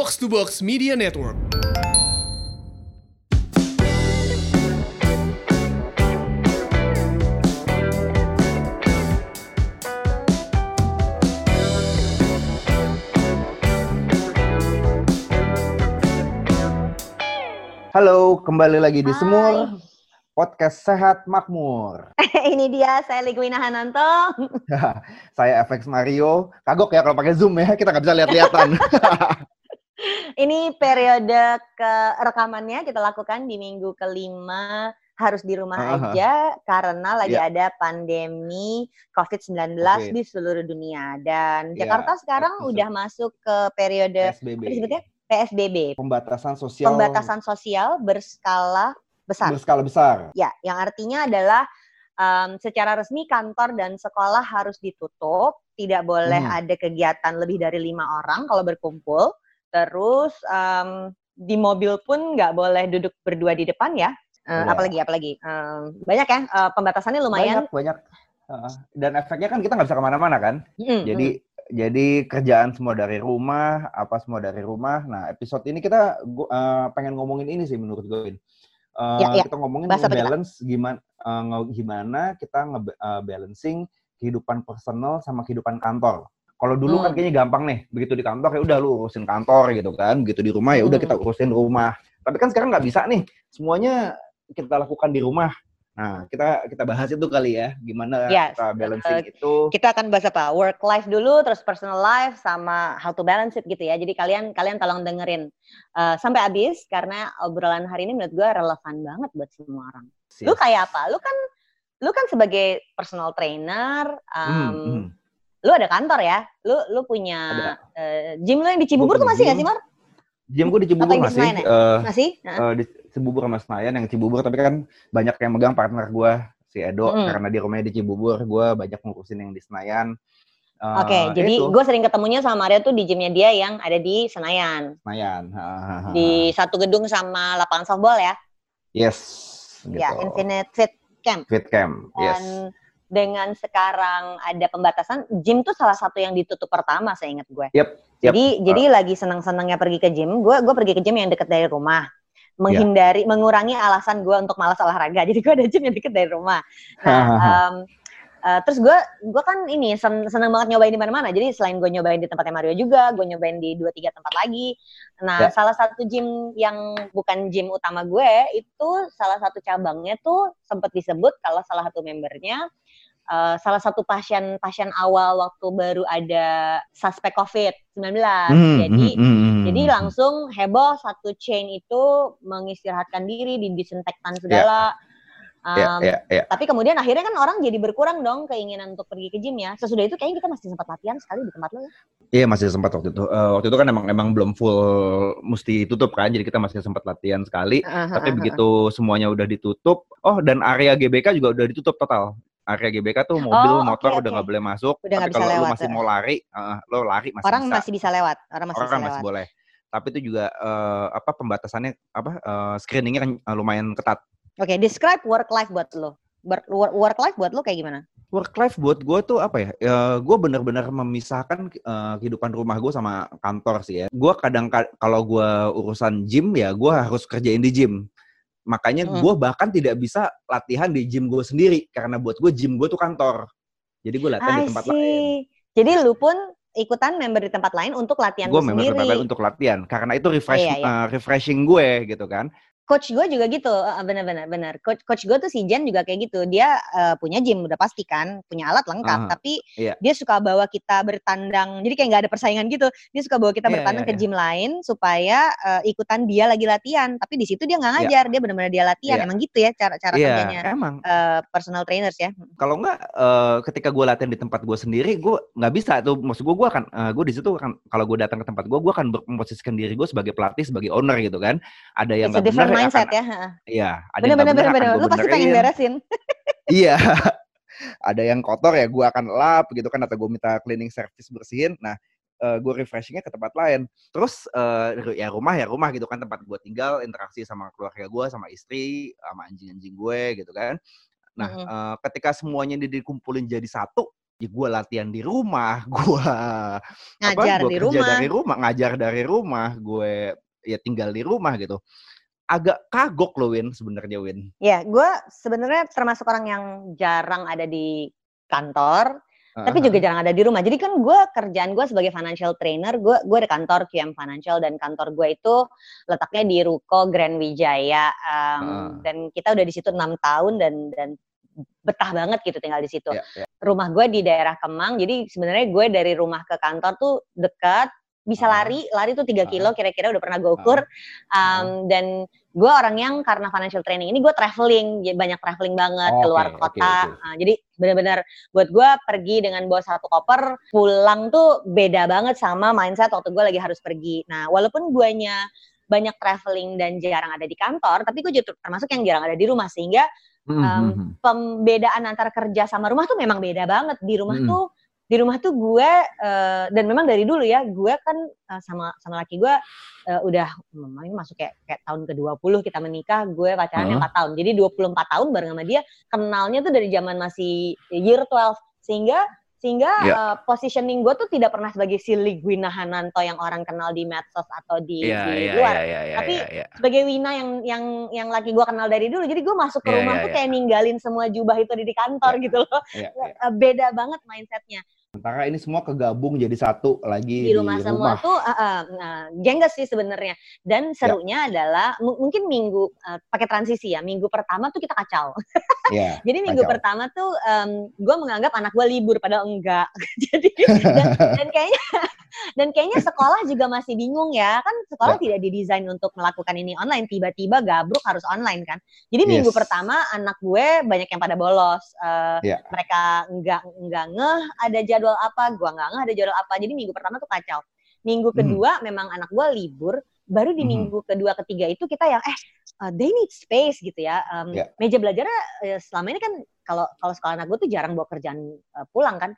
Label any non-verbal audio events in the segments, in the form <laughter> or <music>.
Box to Box Media Network. Halo, kembali lagi di. Semur Podcast Sehat Makmur. <laughs> Ini dia, saya Ligwina Hananto. <laughs> Saya FX Mario. Kagok ya kalau pakai Zoom ya, kita nggak bisa lihat-lihatan. <laughs> Ini periode ke rekamannya kita lakukan di minggu kelima harus di rumah Aha. aja karena lagi Iya. ada pandemi COVID-19 Oke. di seluruh dunia dan Iya, Jakarta sekarang betul. udah masuk ke periode PSBB. disebutnya PSBB, Pembatasan sosial pembatasan sosial berskala besar. berskala besar. Ya, yang artinya adalah em, secara resmi kantor dan sekolah harus ditutup, tidak boleh Hmm. ada kegiatan lebih dari lima orang kalau berkumpul. Terus em, di mobil pun nggak boleh duduk berdua di depan ya. Eh, Iya. apalagi apalagi Em, banyak ya eh, pembatasannya lumayan. Banyak, banyak. Heeh. Dan efeknya kan kita nggak bisa ke mana-mana kan. Mm, Jadi jadi kerjaan semua dari rumah, apa semua dari rumah. Nah, episode ini kita gua, eh, pengen ngomongin ini sih menurut gue. Eh, Ya, ya. Kita ngomongin Bahas apa kita? balance gimana nge- gimana kita nge-balancing kehidupan personal sama kehidupan kantor. Kalau dulu kan Hmm. kayaknya gampang nih, begitu di kantor ya udah lu urusin kantor gitu kan, begitu di rumah ya udah Hmm. kita urusin rumah. Tapi kan sekarang nggak bisa nih, semuanya kita lakukan di rumah. Nah, kita kita bahas itu kali ya, gimana Yes. kita balancing Eh, itu. Kita akan bahas apa? Work life dulu, terus personal life, sama how to balance it gitu ya. Jadi kalian kalian tolong dengerin eh, sampai habis karena obrolan hari ini menurut gue relevan banget buat semua orang. Lu kayak apa? Lu kan lu kan sebagai personal trainer, Hmm, em, hmm. Lu ada kantor ya. Lu lu punya Ada. eh, gym lu yang di Cibubur Gua tuh masih nggak gym. sih, Mar? Gym gue di Cibubur di masih, ya? eh, Masih? Eh, di Cibubur sama Senayan yang Cibubur, tapi kan banyak yang megang partner gue, si Edo, Mm-mm. karena di rumahnya di Cibubur, gue banyak ngurusin yang di Senayan. Eh, Oke, jadi itu, gue sering ketemunya sama Mario tuh di gymnya dia yang ada di Senayan, Senayan. Di satu gedung sama lapangan softball ya. Yes. Gitu. Ya, Infinite Fit Camp. Fit Camp. Yes. Dan dengan sekarang ada pembatasan, gym tuh salah satu yang ditutup pertama, saya ingat gue. Yep, yep. Jadi jadi lagi senang-senangnya pergi ke gym. Gue gue pergi ke gym yang deket dari rumah, menghindari, mengurangi alasan gue untuk malas olahraga. <laughs> Jadi gue ada gym yang deket dari rumah. Nah, em, <laughs> eh, terus gue gue kan ini sen- seneng banget nyobain di mana-mana. Jadi selain gue nyobain di tempatnya Mario juga, gue nyobain di dua tiga tempat lagi. Nah, Ya. salah satu gym yang bukan gym utama gue itu salah satu cabangnya tuh sempat disebut kalau salah satu membernya eh, salah satu pasien pasien awal waktu baru ada suspek COVID-19. Hmm, Jadi hmm, hmm, hmm, jadi hmm. langsung heboh satu chain itu mengistirahatkan diri, didisinfektan segala. Ya, Um, ya, ya. Tapi kemudian akhirnya kan orang jadi berkurang dong keinginan untuk pergi ke gym ya. Sesudah itu kayaknya kita masih sempat latihan sekali di tempat lo ya. Iya masih sempat waktu itu. Eh, waktu itu kan emang emang belum full mesti tutup kan, jadi kita masih sempat latihan sekali. Tapi begitu semuanya udah ditutup, oh dan area GBK juga udah ditutup total. Area GBK tuh mobil, Oh, motor oke, udah nggak boleh masuk. Udah Tapi kalau lu lewat, masih eh. mau lari, eh, lo lari masih orang bisa. masih bisa lewat, orang masih Orang bisa masih lewat. boleh. Tapi itu juga eh, apa pembatasannya apa eh, screeningnya kan lumayan ketat. Oke, describe work life buat lo. Work life buat lo kayak gimana? Work life buat gue tuh apa ya? ya gue bener-bener memisahkan eh, kehidupan rumah gue sama kantor sih ya. Gue kadang ka- kalau gue urusan gym ya gue harus kerjain di gym. Makanya Hmm. gue bahkan tidak bisa latihan di gym gue sendiri karena buat gue gym gue tuh kantor. Jadi gue latihan di tempat lain. Jadi lu pun ikutan member di tempat lain untuk latihan Gue memang sendiri. tempat lain untuk latihan karena itu refresh Iya, iya. eh, refreshing gue gitu kan. Coach gue juga gitu eh, benar-benar benar coach coach gue tuh si Jen juga kayak gitu. Dia eh, punya gym udah pasti kan? Punya alat lengkap. Tapi iya. dia suka bawa kita bertandang jadi kayak nggak ada persaingan gitu. Dia suka bawa kita Iya, bertandang iya, ke iya. gym lain supaya eh, ikutan dia lagi latihan. Tapi di situ dia nggak ngajar. Dia benar-benar dia latihan. Iya. emang gitu ya cara cara Iya, kerjanya. emang. eh, personal trainers ya. Kalau enggak eh, ketika gue latihan di tempat gue sendiri gue nggak bisa tuh. Maksud gue gue akan gue di situ kan kalau gue datang ke tempat gue gue akan memposisikan diri gue sebagai pelatih sebagai owner gitu kan. Ada yang nggak benar mindset akan, ya iya ada yang bener-bener nggak benar bener-bener akan lu gue pasti pengen beresin. <laughs> Iya. Ada yang kotor ya gue akan lap gitu kan atau gue minta cleaning service bersihin. Nah gue refreshingnya ke tempat lain. Terus eh, ya rumah ya rumah gitu kan tempat gue tinggal interaksi sama keluarga gue sama istri sama anjing-anjing gue gitu kan. Nah Mm-mm. eh, ketika semuanya ini dikumpulin jadi satu ya gue latihan di rumah, <laughs> gue ngajar apa, gua di kerja rumah. dari rumah, ngajar dari rumah, gue ya tinggal di rumah gitu. Agak kagok loh Win sebenarnya Win. Ya, gue sebenarnya termasuk orang yang jarang ada di kantor, tapi juga jarang ada di rumah. Jadi kan gue kerjaan gue sebagai financial trainer, gue gue ada kantor QM Financial dan kantor gue itu letaknya di Ruko Grand Wijaya um, Ah. dan kita udah di situ enam tahun dan dan betah banget gitu tinggal di situ. Ya, ya. Rumah gue di daerah Kemang, jadi sebenarnya gue dari rumah ke kantor tuh dekat, bisa Ah. lari, lari tuh 3 Ah. kilo kira-kira udah pernah gue ukur. Um, dan gue orang yang karena financial training ini gue traveling, banyak traveling banget Oke, keluar kota. oke. Uh, jadi benar-benar buat gue pergi dengan bawa satu koper, pulang tuh beda banget sama mindset waktu gue lagi harus pergi. Nah, walaupun guanya banyak traveling dan jarang ada di kantor, tapi gue juga termasuk yang jarang ada di rumah sehingga Hmm, um, hmm, hmm. pembedaan antara kerja sama rumah tuh memang beda banget di rumah Mm-mm. tuh di rumah tuh gue eh, dan memang dari dulu ya gue kan eh, sama sama laki gue eh, udah memang ini masuk kayak kayak tahun ke-20 kita menikah gue pacaran Heeh. 4 tahun jadi 24 tahun bareng sama dia kenalnya tuh dari zaman masih year 12 sehingga sehingga Ya. eh, positioning gue tuh tidak pernah sebagai si Ligwina Hananto yang orang kenal di medsos atau di, Iya, di iya, luar iya, iya, Tapi iya, iya. sebagai Wina yang yang yang laki gue kenal dari dulu jadi gue masuk ke Iya, rumah iya, tuh iya. kayak ninggalin semua jubah itu di kantor Iya. gitu loh iya. Eh, <laughs> beda banget mindsetnya Sementara ini semua kegabung jadi satu lagi di rumah semua tuh uh, uh, gengges sih sebenarnya dan serunya adalah mu- mungkin minggu uh, pakai transisi ya minggu pertama tuh kita kacau <laughs> Iya. jadi minggu kacau. pertama tuh gue menganggap anak gue libur padahal enggak <laughs> jadi dan, <laughs> dan kayaknya dan kayaknya sekolah juga masih bingung ya kan sekolah Ya. tidak didesain untuk melakukan ini online tiba-tiba gabruk harus online kan jadi minggu Yes. pertama anak gue banyak yang pada bolos Uh, Ya. mereka enggak enggak ngeh ada jadwal apa gua enggak ngeh ada jadwal apa jadi minggu pertama tuh kacau minggu Hmm. kedua memang anak gue libur baru di Mhm. minggu kedua ketiga itu kita yang eh uh, they need space gitu ya Um, Ya. meja belajarnya eh, selama ini kan kalau kalau sekolah anak gue tuh jarang bawa kerjaan uh, pulang kan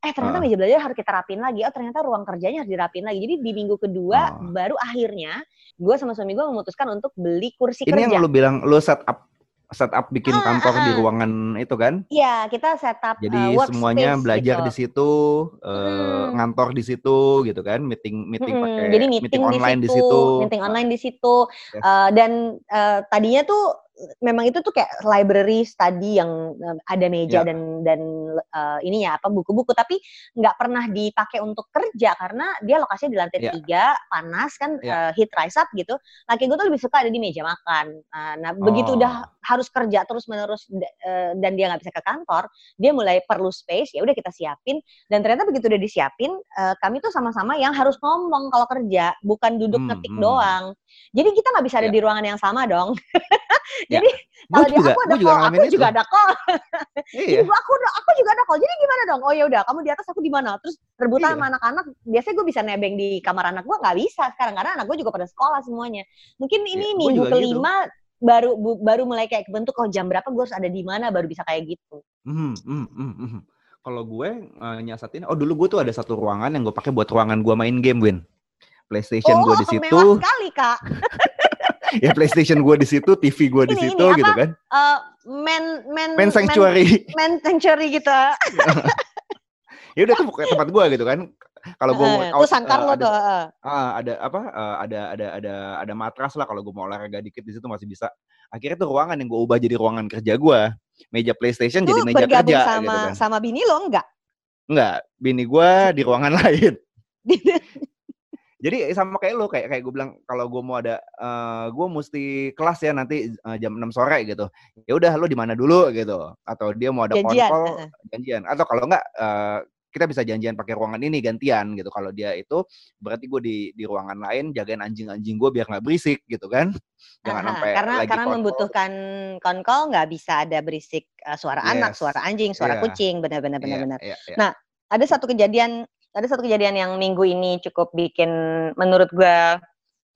eh ternyata Ah. meja belajar harus kita rapin lagi oh ternyata ruang kerjanya harus dirapin lagi jadi di minggu kedua Ah. baru akhirnya gue sama suami gue memutuskan untuk beli kursi Ini kerja yang lu bilang lu set up set up bikin Ah, kantor ah, di ah. ruangan itu kan? Iya, kita setup Jadi uh, semuanya belajar gitu. di situ, eh, Mm. ngantor di situ gitu kan, meeting meeting Mm-mm, pakai jadi meeting, online di di situ, situ. meeting online di situ, Yes. Uh, dan uh, tadinya tuh memang itu tuh kayak library study yang um, ada meja Ya. dan dan uh, ini ya apa buku-buku, tapi nggak pernah dipakai untuk kerja karena dia lokasinya di lantai Ya. tiga, panas kan, uh, Ya. heat rise up gitu. Laki gue tuh lebih suka ada di meja makan. Uh, nah begitu Oh. udah harus kerja terus menerus dan dia nggak bisa ke kantor, dia mulai perlu space. Ya udah kita siapin dan ternyata begitu udah disiapin, uh, kami tuh sama-sama yang harus ngomong kalau kerja, bukan duduk Hmm, ngetik hmm. doang. Jadi kita nggak bisa ada Ya. di ruangan yang sama dong. <laughs> Ya. Jadi kalau juga, aku ada juga call, ngalamin aku itu. juga ada call. <laughs> Iya. Gua aku aku juga ada call. Jadi gimana dong? Oh ya udah, kamu di atas, aku di mana? Terus rebutan Iya. sama anak-anak. Biasanya gue bisa nebeng di kamar anak gue, nggak bisa sekarang karena anak gue juga pada sekolah semuanya. Mungkin ini Iya, gua minggu juga gitu. kelima baru bu- baru mulai kayak kebentuk oh jam berapa gue harus ada di mana baru bisa kayak gitu. Mhm, mhm, mhm, mhm. Kalau gue eh, nyasatin, oh dulu gue tuh ada satu ruangan yang gue pakai buat ruangan gue main game, Win. PlayStation oh, gue di situ, mewah sekali kak. <laughs> <laughs> ya PlayStation gue di situ, TV gue di situ, ini, gitu apa? kan. Eh, men men Main sanctuary. men, men sanctuary gitu. <laughs> ya udah tuh pokoknya tempat gue gitu kan. Kalau gue mau Eh, out, sangkar eh, lo ada, tuh. ah, ada apa? eh, ada ada ada ada matras lah kalau gue mau olahraga dikit di situ masih bisa. Akhirnya tuh ruangan yang gue ubah jadi ruangan kerja gue. Meja PlayStation jadi Tuh meja kerja sama gitu kan. sama bini lo enggak? Enggak, bini gue di ruangan <laughs> lain. Jadi sama kayak lo, kayak kayak gue bilang kalau gue mau ada, eh gue mesti kelas ya nanti eh, jam 6 sore gitu. Ya udah lo di mana dulu gitu. Atau dia mau ada Janjian, heeh. janjian. Atau kalau enggak eh, kita bisa janjian pakai ruangan ini gantian gitu. Kalau dia itu berarti gue di di ruangan lain jagain anjing-anjing gue biar nggak berisik gitu kan. Jangan Aha, sampai karena lagi karena konkol. membutuhkan konkol nggak bisa ada berisik uh, suara anak, Yes. suara anjing, suara Iya. kucing, benar-benar benar-benar. iya, iya. Nah, ada satu kejadian ada satu kejadian yang minggu ini cukup bikin menurut gue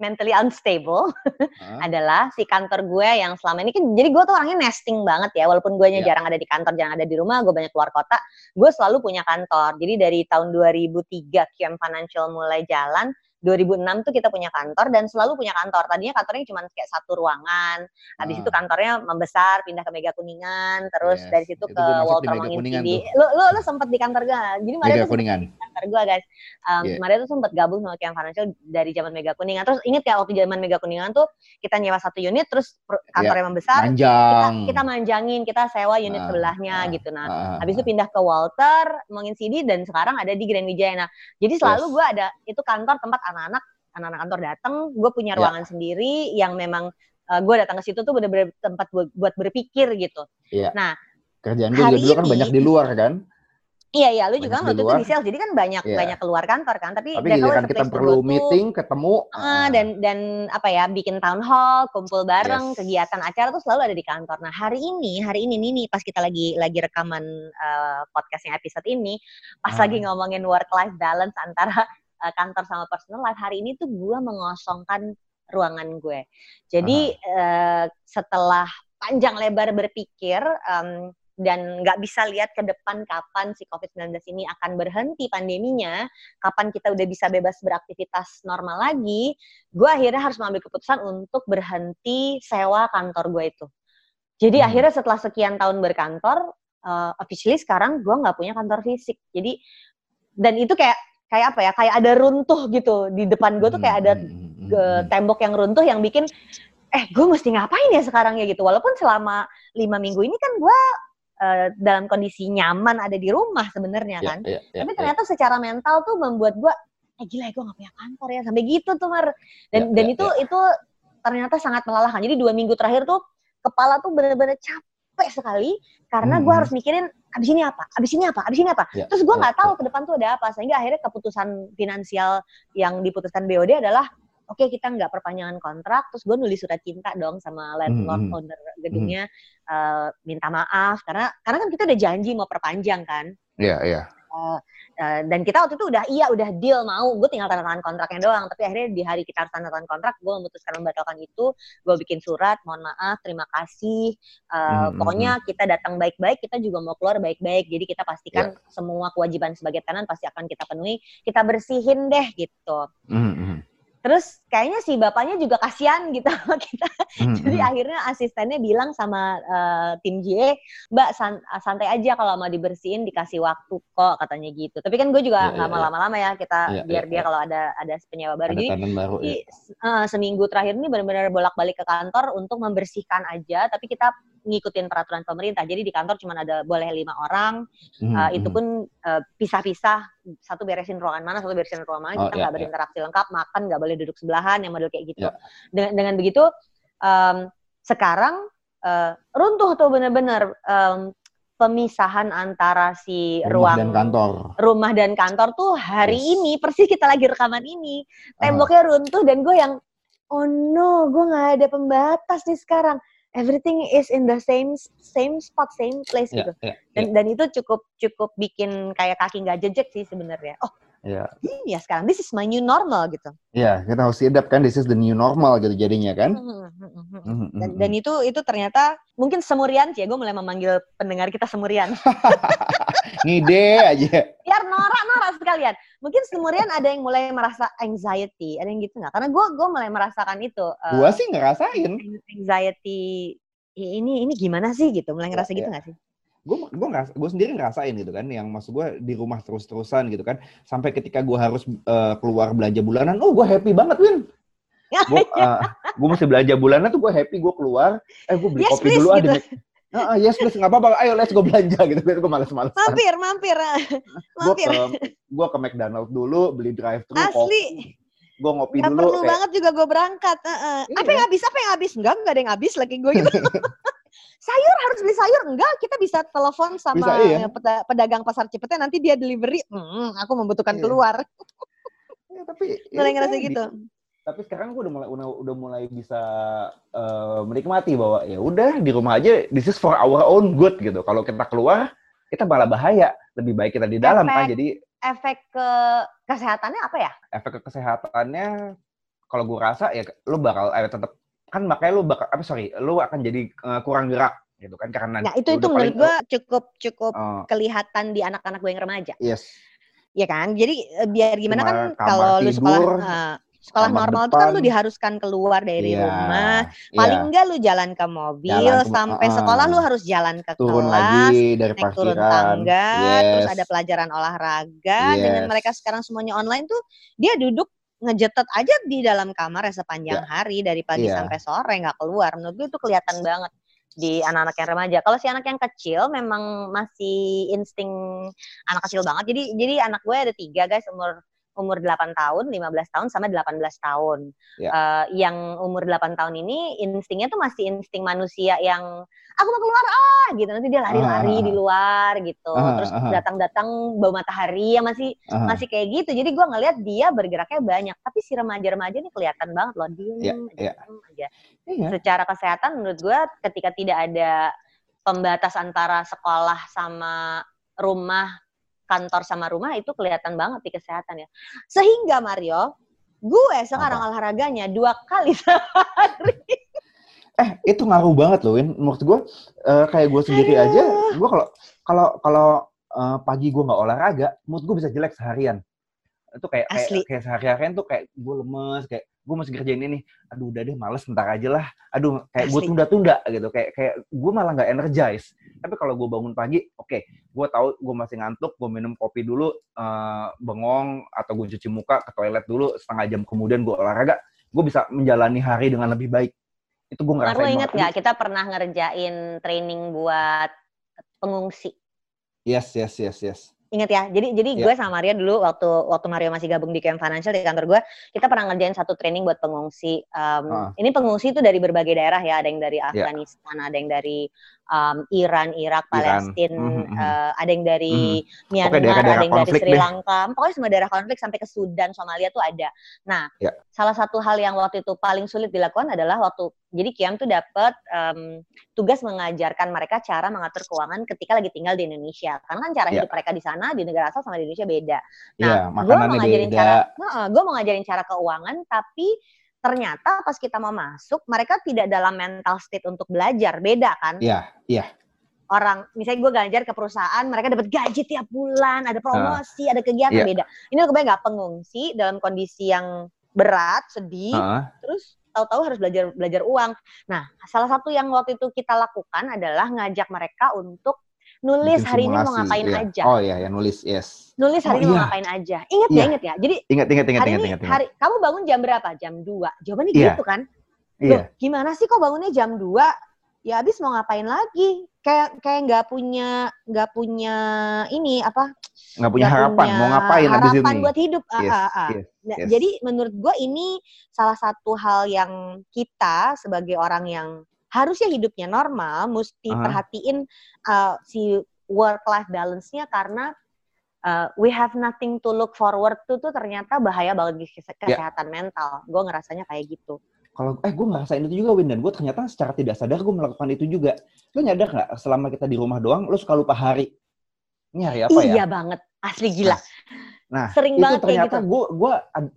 mentally unstable <laughs> adalah si kantor gue yang selama ini kan jadi gue tuh orangnya nesting banget ya walaupun gue Iya. jarang ada di kantor jarang ada di rumah gue banyak keluar kota gue selalu punya kantor jadi dari tahun 2003 QM Financial mulai jalan 2006 tuh kita punya kantor dan selalu punya kantor. Tadinya kantornya cuma kayak satu ruangan. Habis ah. itu kantornya membesar, pindah ke Mega Kuningan, terus yes. dari situ itu ke Walter Mangin Lu, lu, lu sempet di kantor gue. Jadi Maria tuh Kuningan. di kantor gue guys. Um, yeah. Maria tuh sempet gabung sama Kian Financial dari zaman Mega Kuningan. Terus inget ya waktu zaman Mega Kuningan tuh kita nyewa satu unit, terus kantornya yeah. membesar. Manjang. Kita, kita manjangin, kita sewa unit uh, sebelahnya uh, gitu. Nah, uh, habis itu pindah ke Walter Mangin CD dan sekarang ada di Grand Wijaya. Nah, jadi selalu yes. gue ada itu kantor tempat anak-anak anak-anak kantor datang, gue punya ya. ruangan yeah. sendiri yang memang uh, eh, gue datang ke situ tuh bener-bener tempat buat, buat berpikir gitu. Yeah. Nah, kerjaan gue juga dulu kan banyak di luar kan. Iya iya, lu juga kan waktu itu di sales, jadi kan banyak yeah. banyak keluar kantor kan. Tapi, Tapi kan kita perlu meeting, ketemu, uh, dan dan apa ya, bikin town hall, kumpul bareng, yes. kegiatan acara tuh selalu ada di kantor. Nah hari ini, hari ini nih, nih pas kita lagi lagi rekaman uh, podcastnya episode ini, pas uh. lagi ngomongin work life balance antara uh, kantor sama personal life hari ini tuh gue mengosongkan ruangan gue. Jadi uh, setelah panjang lebar berpikir um, dan nggak bisa lihat ke depan kapan si COVID-19 ini akan berhenti pandeminya, kapan kita udah bisa bebas beraktivitas normal lagi, gue akhirnya harus mengambil keputusan untuk berhenti sewa kantor gue itu. Jadi hmm. akhirnya setelah sekian tahun berkantor, uh, officially sekarang gue nggak punya kantor fisik. Jadi dan itu kayak kayak apa ya kayak ada runtuh gitu di depan gue tuh kayak ada hmm, hmm, hmm, tembok yang runtuh yang bikin eh gue mesti ngapain ya sekarang ya gitu walaupun selama lima minggu ini kan gue uh, dalam kondisi nyaman ada di rumah sebenarnya yeah, kan yeah, yeah, tapi ya. ternyata yeah. secara mental tuh membuat gue eh gila ya gue gak punya kantor ya sampai gitu tuh mar dan yeah, dan yeah, itu yeah. itu ternyata sangat melelahkan jadi dua minggu terakhir tuh kepala tuh bener-bener capek sekali karena hmm. gue harus mikirin abis ini apa, abis ini apa, abis ini apa. Ya, Terus gue nggak ya, tahu ya. ke depan tuh ada apa, sehingga akhirnya keputusan finansial yang diputuskan BOD adalah oke okay, kita nggak perpanjangan kontrak, terus gue nulis surat cinta dong sama landlord hmm. hmm. owner gedungnya hmm. uh, minta maaf karena karena kan kita udah janji mau perpanjang kan. Iya iya. Uh, uh, dan kita waktu itu udah iya udah deal mau gue tinggal tanda tangan kontraknya doang tapi akhirnya di hari kita harus tanda tangan kontrak gue memutuskan membatalkan itu gue bikin surat mohon maaf terima kasih uh, hmm, pokoknya hmm. kita datang baik-baik kita juga mau keluar baik-baik jadi kita pastikan yeah. semua kewajiban sebagai tenan pasti akan kita penuhi kita bersihin deh gitu hmm, hmm. Terus kayaknya si bapaknya juga kasihan gitu sama <laughs> kita. Mm-hmm. Jadi hmm. akhirnya asistennya bilang sama uh, tim J, Mbak san santai aja kalau mau dibersihin dikasih waktu kok katanya gitu. Tapi kan gue juga iya, nggak yeah, yeah, lama-lama ya kita yeah, biar yeah, dia yeah. kalau ada ada penyewa baru. Ada Jadi baru, di, yeah. uh, seminggu terakhir ini benar-benar bolak-balik ke kantor untuk membersihkan aja. Tapi kita ngikutin peraturan pemerintah. Jadi di kantor cuma ada boleh lima orang. Hmm, uh, itu pun uh, pisah-pisah. Satu beresin ruangan mana, satu beresin ruangan mana. Oh, kita nggak yeah, berinteraksi yeah. lengkap. Makan nggak boleh duduk sebelahan, yang model kayak gitu. Yeah. Dengan, dengan begitu, um, sekarang uh, runtuh tuh bener-bener um, pemisahan antara si rumah ruang dan kantor. rumah dan kantor tuh hari yes. ini persis kita lagi rekaman ini temboknya uh. runtuh dan gue yang oh no gue nggak ada pembatas nih sekarang everything is in the same same spot same place yeah, gitu. yeah, dan yeah. dan itu cukup cukup bikin kayak kaki nggak jejek sih sebenarnya. Oh yeah. ini ya sekarang. This is my new normal gitu. Ya yeah, kita harus adapt kan. This is the new normal gitu jadinya kan. Mm -hmm. dan, dan itu itu ternyata mungkin semurian sih ya. Gue mulai memanggil pendengar kita semurian. <laughs> Ngide aja. Biar norak-norak sekalian. Mungkin semurian ada yang mulai merasa anxiety ada yang gitu nggak? Karena gue gue mulai merasakan itu uh, gue sih ngerasain. anxiety ini ini gimana sih? gitu. Mulai ngerasa ya, gitu nggak ya. sih? Gue gue nggak gue sendiri ngerasain gitu kan yang maksud gue di rumah terus terusan gitu kan. Sampai ketika gue harus uh, keluar belanja bulanan oh gue happy banget win. <laughs> Gue uh, gue mesti belanja bulanan tuh gue happy gue keluar. Eh gue beli yes, kopi please, dulu gitu. ah Ah, yes, please, nggak apa-apa. Ayo, let's go belanja gitu. Gue males-males. Mampir, mampir. <laughs> mampir. Gue ke, ke McDonald dulu, beli drive-thru. Asli. Gue ngopi gak dulu. perlu kayak... banget juga gue berangkat. Uh -uh. Iya. Apa yang habis? Apa yang habis? Enggak, enggak ada yang habis lagi gue gitu. <laughs> sayur harus beli sayur enggak kita bisa telepon sama bisa, iya. pedagang pasar Cipete nanti dia delivery hmm, aku membutuhkan iya. keluar ya, tapi mulai ya, ngerasa gitu tapi sekarang gue udah mulai udah, mulai bisa uh, menikmati bahwa ya udah di rumah aja this is for our own good gitu. Kalau kita keluar kita malah bahaya. Lebih baik kita di dalam kan jadi efek ke kesehatannya apa ya? Efek ke kesehatannya kalau gue rasa ya lu bakal eh, tetap kan makanya lu bakal apa sorry lu akan jadi uh, kurang gerak gitu kan karena nah itu itu menurut gue cukup cukup uh, kelihatan di anak-anak gue yang remaja. Yes. Iya kan? Jadi eh, biar gimana kan kalau lu sekolah uh, sekolah normal itu kan lu diharuskan keluar dari yeah, rumah. Paling yeah. enggak lu jalan ke mobil jalan ke, sampai uh, sekolah lu harus jalan ke turun kelas, lagi dari naik turun tangga, yes. terus ada pelajaran olahraga. Yes. Dengan mereka sekarang semuanya online tuh dia duduk ngejetet aja di dalam kamar ya sepanjang yeah. hari dari pagi yeah. sampai sore nggak keluar. Menurut gue itu kelihatan banget di anak-anak yang remaja. Kalau si anak yang kecil memang masih insting anak kecil banget. Jadi jadi anak gue ada tiga guys umur umur 8 tahun, 15 tahun sama 18 tahun. Yeah. Ya. Uh, yang umur 8 tahun ini instingnya tuh masih insting manusia yang aku mau keluar ah gitu nanti dia lari-lari uh, di luar gitu uh, terus datang-datang bau matahari ya masih uh, masih kayak gitu jadi gue ngelihat dia bergeraknya banyak tapi si remaja-remaja ini kelihatan banget loh diem yeah, aja, yeah. aja. Yeah. secara kesehatan menurut gue ketika tidak ada pembatas antara sekolah sama rumah kantor sama rumah itu kelihatan banget di kesehatan ya sehingga Mario gue sekarang Apa? olahraganya dua kali <laughs> sehari eh itu ngaruh banget loh Win menurut gue uh, kayak gue sendiri Aduh. aja gue kalau kalau kalau uh, pagi gue nggak olahraga mood gue bisa jelek seharian itu kayak Asli. kayak, kayak sehari-harian tuh kayak gue lemes kayak gue masih kerjain ini aduh udah deh males ntar aja lah. Aduh kayak gue tunda-tunda gitu. Kayak kayak gue malah nggak energize. Tapi kalau gue bangun pagi oke okay, gue tahu gue masih ngantuk gue minum kopi dulu uh, bengong atau gue cuci muka ke toilet dulu setengah jam kemudian gue olahraga gue bisa menjalani hari dengan lebih baik. Itu gue ngerasain Lalu inget nggak kita pernah ngerjain training buat pengungsi? Yes, yes, yes, yes. Ingat ya. Jadi jadi yeah. gue sama Maria dulu waktu waktu Mario masih gabung di KM Financial di kantor gue, kita pernah ngerjain satu training buat pengungsi. Um, uh. Ini pengungsi itu dari berbagai daerah ya. Ada yang dari ya. Afghanistan, yeah. ada yang dari um, Iran, Irak, Palestina, mm -hmm. uh, ada yang dari mm. Myanmar, daerah -daerah ada yang dari Sri Lanka, deh. pokoknya semua daerah konflik sampai ke Sudan, Somalia tuh ada. Nah, yeah. salah satu hal yang waktu itu paling sulit dilakukan adalah waktu jadi Kiam tuh dapat um, tugas mengajarkan mereka cara mengatur keuangan ketika lagi tinggal di Indonesia. Karena kan cara yeah. hidup mereka di sana di negara asal sama di Indonesia beda. Nah, yeah, gue mau ngajarin beda. cara, uh, gue mau ngajarin cara keuangan, tapi ternyata pas kita mau masuk mereka tidak dalam mental state untuk belajar beda kan iya iya orang misalnya gue ngajar ke perusahaan mereka dapat gaji tiap bulan ada promosi uh, ada kegiatan yeah. beda ini lo kebayang nggak pengungsi dalam kondisi yang berat sedih uh. terus tahu-tahu harus belajar belajar uang nah salah satu yang waktu itu kita lakukan adalah ngajak mereka untuk nulis hari ini mau ngapain iya. aja. Oh iya, ya nulis, yes. Nulis hari oh, ini iya. mau ngapain aja. Ingat iya. ya, ingat ya. Jadi ingat, ingat, ingat, hari ingat, ini, ingat, ingat. Hari, kamu bangun jam berapa? Jam 2. Jawabannya iya. gitu kan? Iya. Loh, gimana sih kok bangunnya jam 2? Ya habis mau ngapain lagi? Kayak kayak nggak punya nggak punya ini apa? Nggak punya gak harapan punya mau ngapain harapan habis ini? buat hidup. Ah, yes, ah, ah. Yes, nah, yes. Jadi menurut gue ini salah satu hal yang kita sebagai orang yang harusnya hidupnya normal mesti uh -huh. perhatiin uh, si work life balance-nya karena uh, we have nothing to look forward to tuh ternyata bahaya bagi ya. kesehatan yeah. mental. Gue ngerasanya kayak gitu. Kalau eh gue ngerasain itu juga Win dan gue ternyata secara tidak sadar gue melakukan itu juga. Lo nyadar nggak selama kita di rumah doang lo suka lupa hari? Ini hari apa iya ya? Iya banget, asli gila. Nah, Sering itu banget ternyata gue gitu. gue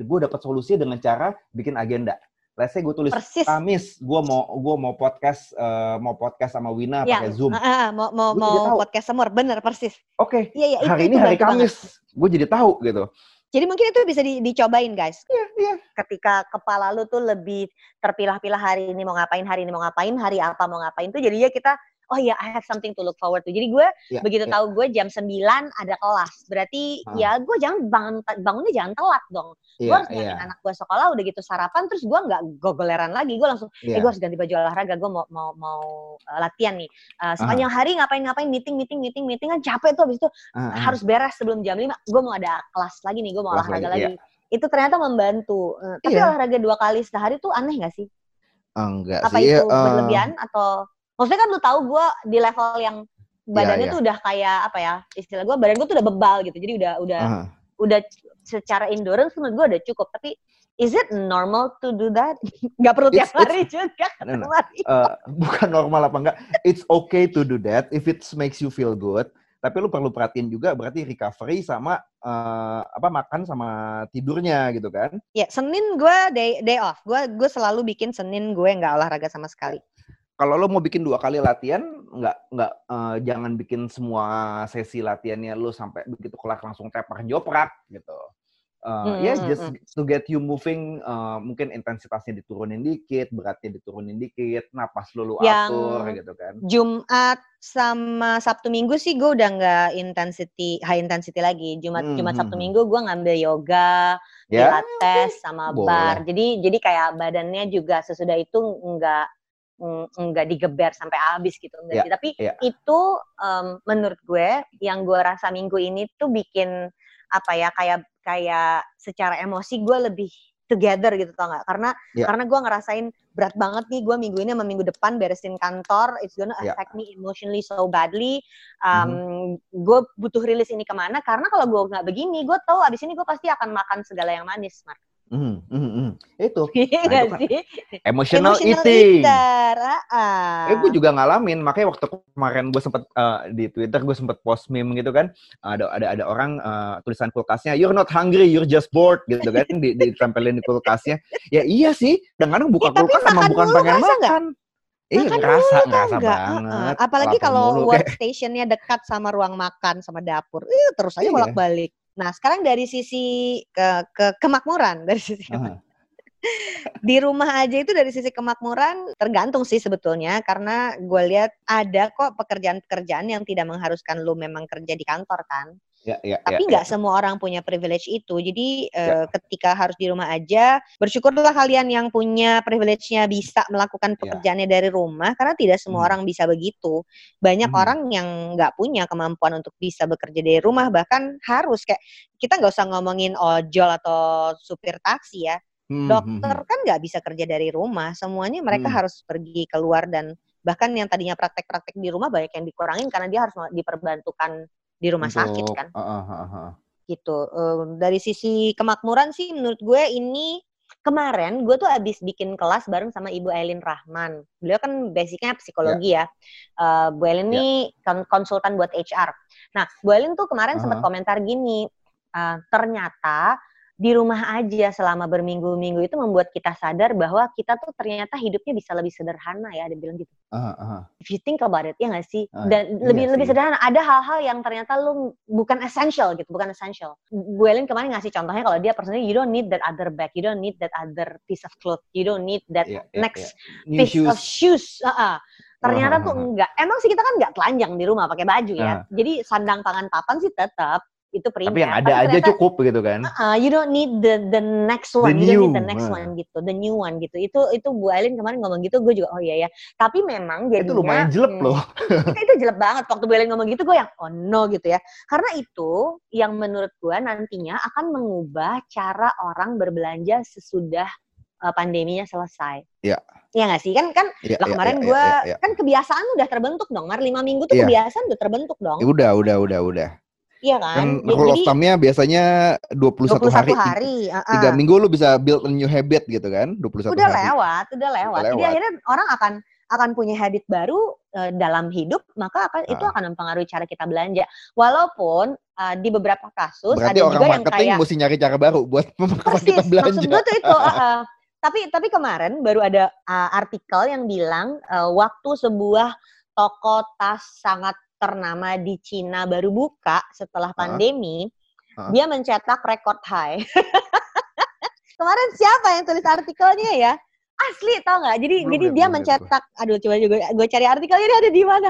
gue dapat solusi dengan cara bikin agenda let's say gue tulis Persis. Kamis, gue mau gue mau podcast uh, mau podcast sama Wina ya, pakai Zoom. Uh, uh, mau mau mau podcast semur, bener persis. Oke. Okay. Ya, ya, hari itu, ini itu hari Kamis, gue jadi tahu gitu. Jadi mungkin itu bisa di, dicobain guys. Iya, iya. Ketika kepala lu tuh lebih terpilah-pilah hari ini mau ngapain, hari ini mau ngapain, hari apa mau ngapain tuh jadinya kita oh ya I have something to look forward to. Jadi gue yeah, begitu yeah. tahu gue jam 9 ada kelas, berarti hmm. ya gue jangan bangun bangunnya jangan telat dong. Yeah, gue harus yeah. anak gue sekolah udah gitu sarapan terus gue nggak gogoleran lagi. Gue langsung yeah. eh gue harus ganti baju olahraga, gue mau mau mau uh, latihan nih. Uh, sepanjang uh. hari ngapain-ngapain meeting meeting meeting meeting kan capek tuh habis itu uh, uh. harus beres sebelum jam 5. Gue mau ada kelas lagi nih, gue mau kelas olahraga lagi. lagi. Yeah. Itu ternyata membantu. Uh, tapi yeah. olahraga dua kali sehari tuh aneh gak sih? Enggak Apa sih. itu uh... berlebihan atau maksudnya kan lu tahu gue di level yang badannya yeah, yeah. tuh udah kayak apa ya istilah gue badan gue tuh udah bebal gitu jadi udah udah uh -huh. udah secara endurance menurut gue udah cukup tapi is it normal to do that <laughs> nggak perlu tiap it's, hari it's, juga <laughs> no, no. Uh, bukan normal apa enggak it's okay to do that if it makes you feel good tapi lu perlu perhatiin juga berarti recovery sama uh, apa makan sama tidurnya gitu kan? Ya Senin gue day day off, gue gue selalu bikin Senin gue nggak olahraga sama sekali. Kalau lo mau bikin dua kali latihan, nggak nggak uh, jangan bikin semua sesi latihannya lo sampai begitu kelar langsung tepar joprak gitu. Uh, hmm, yes, just to get you moving, uh, mungkin intensitasnya diturunin dikit, beratnya diturunin dikit, napas lo lu atur gitu kan. Jumat sama Sabtu Minggu sih gue udah nggak intensity high intensity lagi. Jumat hmm, Jumat Sabtu hmm. Minggu gue ngambil yoga, yeah? pilates sama Boleh. bar. Jadi jadi kayak badannya juga sesudah itu nggak nggak digeber sampai habis gitu enggak yeah, sih. Tapi yeah. itu um, menurut gue yang gue rasa minggu ini tuh bikin apa ya kayak kayak secara emosi gue lebih together gitu tau gak? Karena yeah. karena gue ngerasain berat banget nih gue minggu ini sama minggu depan beresin kantor, it's gonna ya. affect yeah. me emotionally so badly. Um, mm-hmm. Gue butuh rilis ini ke mana? Karena kalau gue nggak begini, gue tahu abis ini gue pasti akan makan segala yang manis, Mark. Mm, mm, mm. Itu. <laughs> Iya nah, itu kan emotional, emotional eating. Uh, eh, gue juga ngalamin. Makanya waktu kemarin gue sempet uh, di Twitter gue sempet post meme gitu kan. Ada ada ada orang uh, tulisan kulkasnya, "You're not hungry, you're just bored" gitu kan. di, ditempelin di kulkasnya. Ya iya sih. Kadang-kadang buka ya, kulkas emang bukan pengen makan. Iya, eh, ngerasa, ngerasa banget. Uh, apalagi kalau workstationnya dekat sama ruang makan, sama dapur. Eh, terus aja iya. Nah, sekarang dari sisi ke, ke kemakmuran, <laughs> dari sisi uh-huh. di rumah aja itu dari sisi kemakmuran tergantung sih sebetulnya karena gue lihat ada kok pekerjaan-pekerjaan yang tidak mengharuskan lu memang kerja di kantor kan. Ya, ya, Tapi ya, nggak ya, ya. semua orang punya privilege itu. Jadi ya. uh, ketika harus di rumah aja, bersyukurlah kalian yang punya privilege-nya bisa melakukan ya. pekerjaannya ya. dari rumah karena tidak semua hmm. orang bisa begitu. Banyak hmm. orang yang nggak punya kemampuan untuk bisa bekerja dari rumah bahkan harus kayak kita nggak usah ngomongin ojol atau supir taksi ya. Hmm. Dokter hmm. kan nggak bisa kerja dari rumah. Semuanya mereka hmm. harus pergi keluar dan bahkan yang tadinya praktek-praktek di rumah banyak yang dikurangin karena dia harus diperbantukan di rumah Untuk, sakit kan. Uh, uh, uh, uh. Gitu. Uh, dari sisi kemakmuran sih menurut gue ini kemarin gue tuh abis bikin kelas bareng sama Ibu Elin Rahman. Beliau kan basicnya psikologi yeah. ya. Uh, Bu Elin yeah. ini konsultan buat HR. Nah, Bu Elin tuh kemarin uh -huh. sempat komentar gini, uh, ternyata di rumah aja selama berminggu-minggu itu membuat kita sadar bahwa kita tuh ternyata hidupnya bisa lebih sederhana ya, dia bilang gitu. Uh, uh. If you think about it, ya nggak sih? Uh, Dan iya lebih sih. lebih sederhana. Ada hal-hal yang ternyata lu bukan essential gitu, bukan essential. Bu Elin kemarin ngasih contohnya kalau dia personally, you don't need that other bag, you don't need that other piece of cloth, you don't need that yeah, yeah, next yeah. piece shoes. of shoes. Uh, uh. Ternyata uh, tuh enggak. Emang sih kita kan enggak telanjang di rumah pakai baju ya. Uh. Jadi sandang tangan papan sih tetap itu primer. Tapi yang ada Tapi aja cukup gitu kan. Uh, you don't need the the next one, the you don't need the next uh. one gitu, the new one gitu. Itu itu Bu Elin kemarin ngomong gitu, gue juga oh iya ya. Tapi memang jadi itu lumayan jelek hmm, loh. <laughs> itu, itu jelek banget waktu Bu Elin ngomong gitu, gue yang oh no gitu ya. Karena itu yang menurut gue nantinya akan mengubah cara orang berbelanja sesudah uh, pandeminya selesai. Iya. Iya nggak sih kan kan ya, lah kemarin ya, gue ya, ya, ya. kan kebiasaan udah terbentuk dong, Mar lima minggu tuh ya. kebiasaan udah terbentuk dong. Ya, udah udah udah udah. Iya kan? Kan rule of thumb-nya biasanya 21, 21 hari. hari. Uh -uh. Tiga minggu lu bisa build a new habit gitu kan? 21 udah hari. Lewat, udah lewat. Udah Jadi akhirnya orang akan akan punya habit baru uh, dalam hidup, maka akan uh. itu akan mempengaruhi cara kita belanja. Walaupun uh, di beberapa kasus Berarti ada juga yang kayak mesti nyari cara baru buat <laughs> kita belanja. Maksud gue tuh itu <laughs> uh, uh, tapi tapi kemarin baru ada uh, artikel yang bilang uh, waktu sebuah toko tas sangat ternama di Cina baru buka setelah pandemi, uh. Uh. dia mencetak record high. <laughs> Kemarin siapa yang tulis artikelnya ya? Asli tau nggak? Jadi belum, jadi belum, dia mencetak, gue. aduh coba juga gue cari artikelnya ini ada di mana.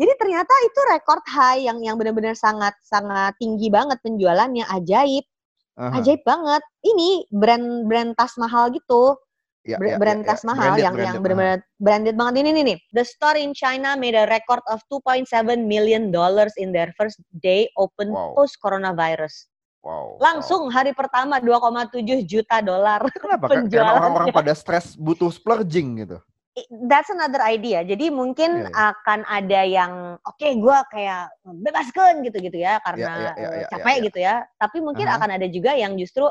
Jadi ternyata itu record high yang yang benar-benar sangat sangat tinggi banget penjualannya, ajaib. Uh -huh. Ajaib banget. Ini brand-brand tas mahal gitu ya, ya, brand ya, tas ya. mahal branded, yang branded, yang benar-benar branded banget ini nih nih. The store in China made a record of 2.7 million dollars in their first day open wow. post coronavirus. Wow. Langsung wow. hari pertama 2,7 juta dolar. <laughs> Kenapa? Karena orang-orang pada stres butuh splurging gitu. That's another idea. Jadi mungkin yeah, yeah. akan ada yang oke okay, gue kayak bebaskan gitu-gitu ya karena yeah, yeah, yeah, yeah, capek yeah, yeah. gitu ya. Tapi mungkin uh -huh. akan ada juga yang justru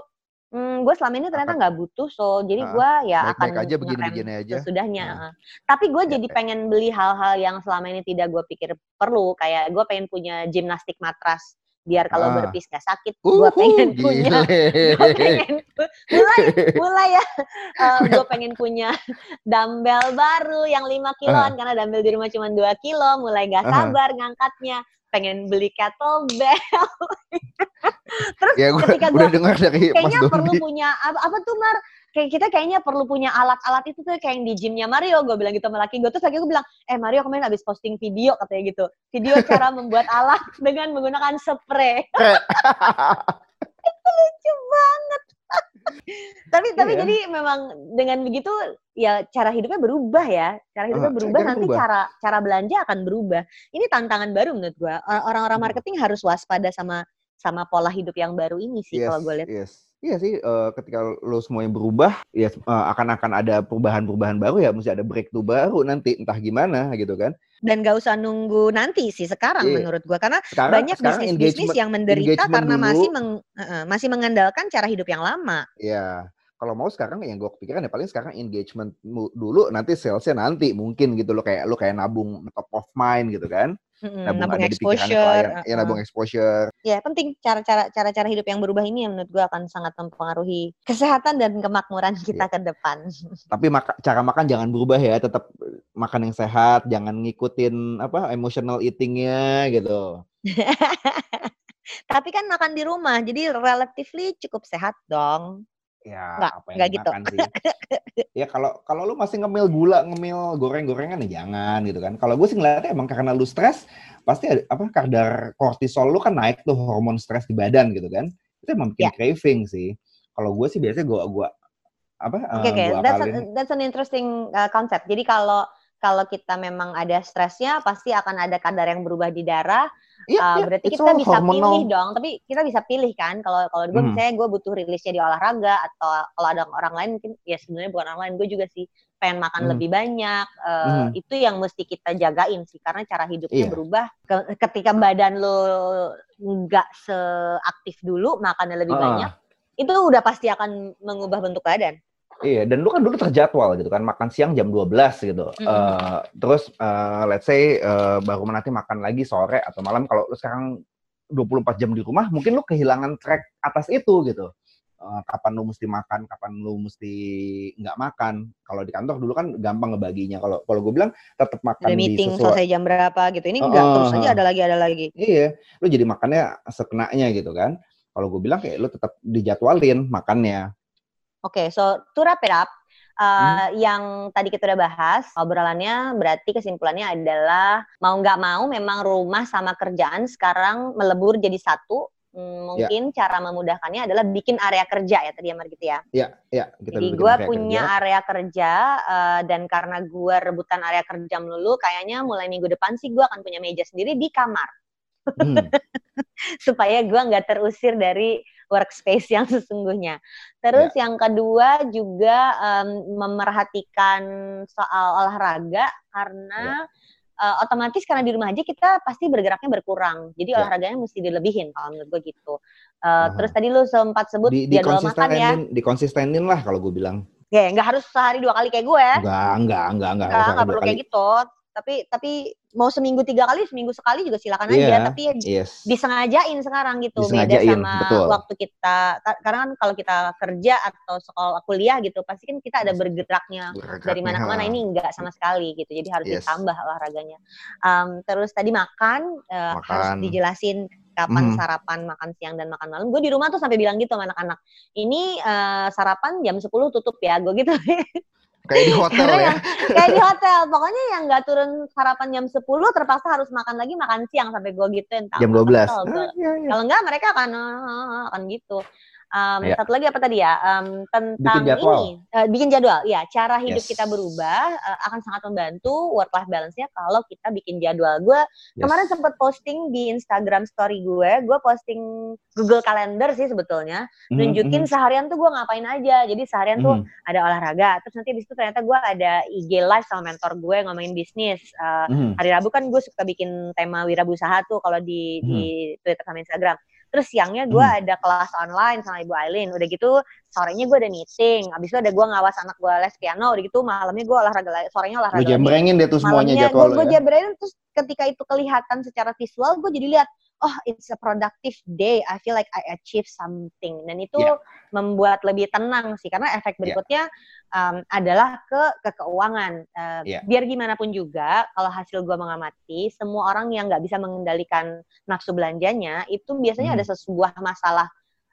Hmm, gue selama ini ternyata nggak butuh, so jadi gue ya baik -baik akan aja begini-begini aja. Sesudahnya. Nah. Tapi gue ya, jadi ya. pengen beli hal-hal yang selama ini tidak gue pikir perlu, kayak gue pengen punya gimnastik matras biar kalau ah. berpis gak sakit gue pengen punya <laughs> gue pengen mulai mulai ya uh, <laughs> gue pengen punya dumbbell baru yang 5 kiloan uh. karena dumbbell di rumah cuma 2 kilo mulai gak sabar uh. ngangkatnya pengen beli kettlebell. <laughs> Terus ya, gua, ketika gue kayaknya perlu punya apa, apa tuh Mar? Kayak kita kayaknya perlu punya alat-alat itu tuh kayak yang di gymnya Mario. Gue bilang gitu sama laki gue. Terus lagi gue bilang, eh Mario kemarin habis posting video katanya gitu. Video cara membuat alat <laughs> dengan menggunakan spray. <laughs> itu lucu banget tapi yeah. jadi memang dengan begitu ya cara hidupnya berubah ya cara hidupnya uh, berubah nanti berubah. cara cara belanja akan berubah ini tantangan baru menurut gua orang-orang marketing hmm. harus waspada sama sama pola hidup yang baru ini sih yes, kalau gue lihat yes. Iya sih, uh, ketika lo semuanya berubah, ya uh, akan akan ada perubahan-perubahan baru ya, mesti ada breakthrough baru nanti, entah gimana gitu kan. Dan gak usah nunggu nanti sih sekarang yeah. menurut gua, karena sekarang, banyak bisnis-bisnis yang menderita karena dulu, masih meng, uh, masih mengandalkan cara hidup yang lama. Iya, kalau mau sekarang yang gue kepikiran ya paling sekarang engagement dulu, nanti salesnya nanti mungkin gitu lo kayak lo kayak nabung top of mind gitu kan. Hmm, nabung, nabung exposure, uh, ya nabung exposure. Ya penting cara-cara cara-cara hidup yang berubah ini yang menurut gue akan sangat mempengaruhi kesehatan dan kemakmuran kita ya. ke depan. Tapi maka, cara makan jangan berubah ya, tetap makan yang sehat, jangan ngikutin apa emotional eatingnya gitu. <laughs> Tapi kan makan di rumah, jadi relatively cukup sehat dong. Ya, nggak, apa yang nggak gitu. sih. ya kalau kalau lu masih ngemil gula, ngemil goreng-gorengan ya jangan gitu kan. Kalau gue sih ngeliatnya emang karena lu stres, pasti ada, apa kadar kortisol lu kan naik tuh hormon stres di badan gitu kan. Itu emang bikin yeah. craving sih. Kalau gue sih biasanya gue gua apa? Oke, okay, okay. that's, a, that's an interesting uh, concept. Jadi kalau kalau kita memang ada stresnya, pasti akan ada kadar yang berubah di darah Yeah, uh, yeah, berarti kita bisa hormonal. pilih dong, tapi kita bisa pilih kan. Kalau kalau gue hmm. misalnya gue butuh rilisnya di olahraga atau kalau ada orang lain mungkin ya sebenarnya bukan orang lain, gue juga sih pengen makan hmm. lebih banyak. Uh, hmm. Itu yang mesti kita jagain sih karena cara hidupnya yeah. berubah. ketika badan lo nggak seaktif dulu, makannya lebih uh. banyak, itu udah pasti akan mengubah bentuk badan. Iya, dan lu kan dulu terjadwal gitu kan, makan siang jam 12 gitu. Mm -hmm. uh, terus uh, let's say uh, baru nanti makan lagi sore atau malam kalau lu sekarang 24 jam di rumah, mungkin lu kehilangan track atas itu gitu. Uh, kapan lu mesti makan, kapan lu mesti nggak makan. Kalau di kantor dulu kan gampang ngebaginya. Kalau kalau gue bilang tetap makan meeting di sesuai. selesai jam berapa gitu. Ini enggak uh, terus aja ada lagi ada lagi. Iya, lu jadi makannya sekenanya gitu kan. Kalau gue bilang kayak lu tetap dijadwalin makannya Oke, okay, so to wrap it up, uh, hmm. yang tadi kita udah bahas, obrolannya berarti kesimpulannya adalah mau nggak mau memang rumah sama kerjaan sekarang melebur jadi satu. Hmm, ya. mungkin ya. cara memudahkannya adalah bikin area kerja ya tadi Amar gitu ya. Iya, iya. Jadi gue punya kerja. area kerja uh, dan karena gue rebutan area kerja melulu, kayaknya mulai minggu depan sih gue akan punya meja sendiri di kamar. Hmm. <laughs> Supaya gue nggak terusir dari workspace yang <laughs> sesungguhnya. Terus yeah. yang kedua juga um, memerhatikan soal olahraga karena yeah. uh, otomatis karena di rumah aja kita pasti bergeraknya berkurang. Jadi yeah. olahraganya mesti dilebihin kalau menurut gue gitu. Uh, uh Terus tadi lu sempat sebut di, jadwal makan ya. Dikonsistenin lah kalau gue bilang. Ya, nggak harus sehari dua kali kayak gue. Enggak, enggak, enggak, enggak. Enggak, enggak perlu kayak gitu tapi tapi mau seminggu tiga kali seminggu sekali juga silakan yeah, aja tapi ya yes. disengajain sekarang gitu disengajain, beda sama betul. waktu kita karena kan kalau kita kerja atau sekolah kuliah gitu pasti kan kita ada bergeraknya, bergeraknya dari mana ke mana ini enggak sama sekali gitu jadi harus yes. ditambah olahraganya um, terus tadi makan, uh, makan. harus dijelasin kapan hmm. sarapan, makan siang dan makan malam. Gue di rumah tuh sampai bilang gitu sama anak-anak. Ini uh, sarapan jam 10 tutup ya, gue gitu. <laughs> Kayak di hotel ya. kayak di hotel. Pokoknya yang nggak turun sarapan jam 10 terpaksa harus makan lagi makan siang sampai gue gituin. Jam 12. Ah, iya, iya. Kalau enggak mereka akan akan gitu. Um, ya. Satu lagi apa tadi ya um, tentang bikin ini uh, bikin jadwal ya cara hidup yes. kita berubah uh, akan sangat membantu work life balance-nya kalau kita bikin jadwal. Gue yes. kemarin sempat posting di Instagram story gue, gue posting Google Calendar sih sebetulnya mm-hmm. nunjukin mm-hmm. seharian tuh gue ngapain aja. Jadi seharian mm-hmm. tuh ada olahraga, terus nanti di situ ternyata gue ada IG live sama mentor gue ngomongin bisnis. Uh, mm-hmm. Hari Rabu kan gue suka bikin tema wirausaha tuh kalau di mm-hmm. di Twitter sama Instagram. Terus siangnya gue hmm. ada kelas online sama Ibu Aileen. Udah gitu sorenya gue ada meeting. Abis itu ada gue ngawas anak gue les piano. Udah gitu malamnya gue olahraga sorenya olahraga. Lu jembrengin deh tuh semuanya jadwal Gue ya? jembrengin terus ketika itu kelihatan secara visual gue jadi lihat oh it's a productive day I feel like I achieve something dan itu yeah. membuat lebih tenang sih karena efek ya. berikutnya yeah. um, adalah ke ke keuangan uh, yeah. biar gimana pun juga kalau hasil gue mengamati semua orang yang nggak bisa mengendalikan nafsu belanjanya itu biasanya hmm. ada sebuah masalah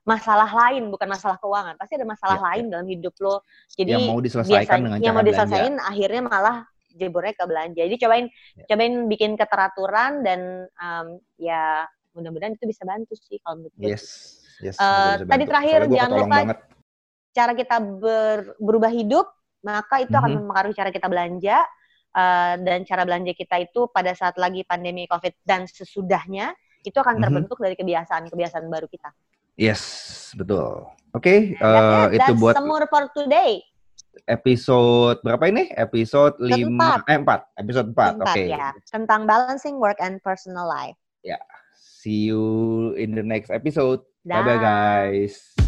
masalah lain bukan masalah keuangan pasti ada masalah yeah, lain dalam hidup lo jadi yang mau diselesaikan biasanya, dengan yang mau diselesaikan akhirnya malah jeburnya ke belanja jadi cobain yeah. cobain bikin keteraturan dan um, ya mudah-mudahan itu bisa bantu sih kalau menurut gue. Yes. Yes. Uh, tadi terakhir jangan lupa banget. cara kita ber, berubah hidup, maka itu mm -hmm. akan mhm. mempengaruhi cara kita belanja uh, dan cara belanja kita itu pada saat lagi pandemi Covid dan sesudahnya itu akan mhm. terbentuk mm -hmm. dari kebiasaan-kebiasaan baru kita. Yes, betul. Oke, okay, uh, eh, itu buat semur for today. Episode berapa ini? Episode lima eh 4. Episode 4. Oke. Okay. Ya, tentang balancing work and personal life. Ya. See you in the next episode. Bye bye guys.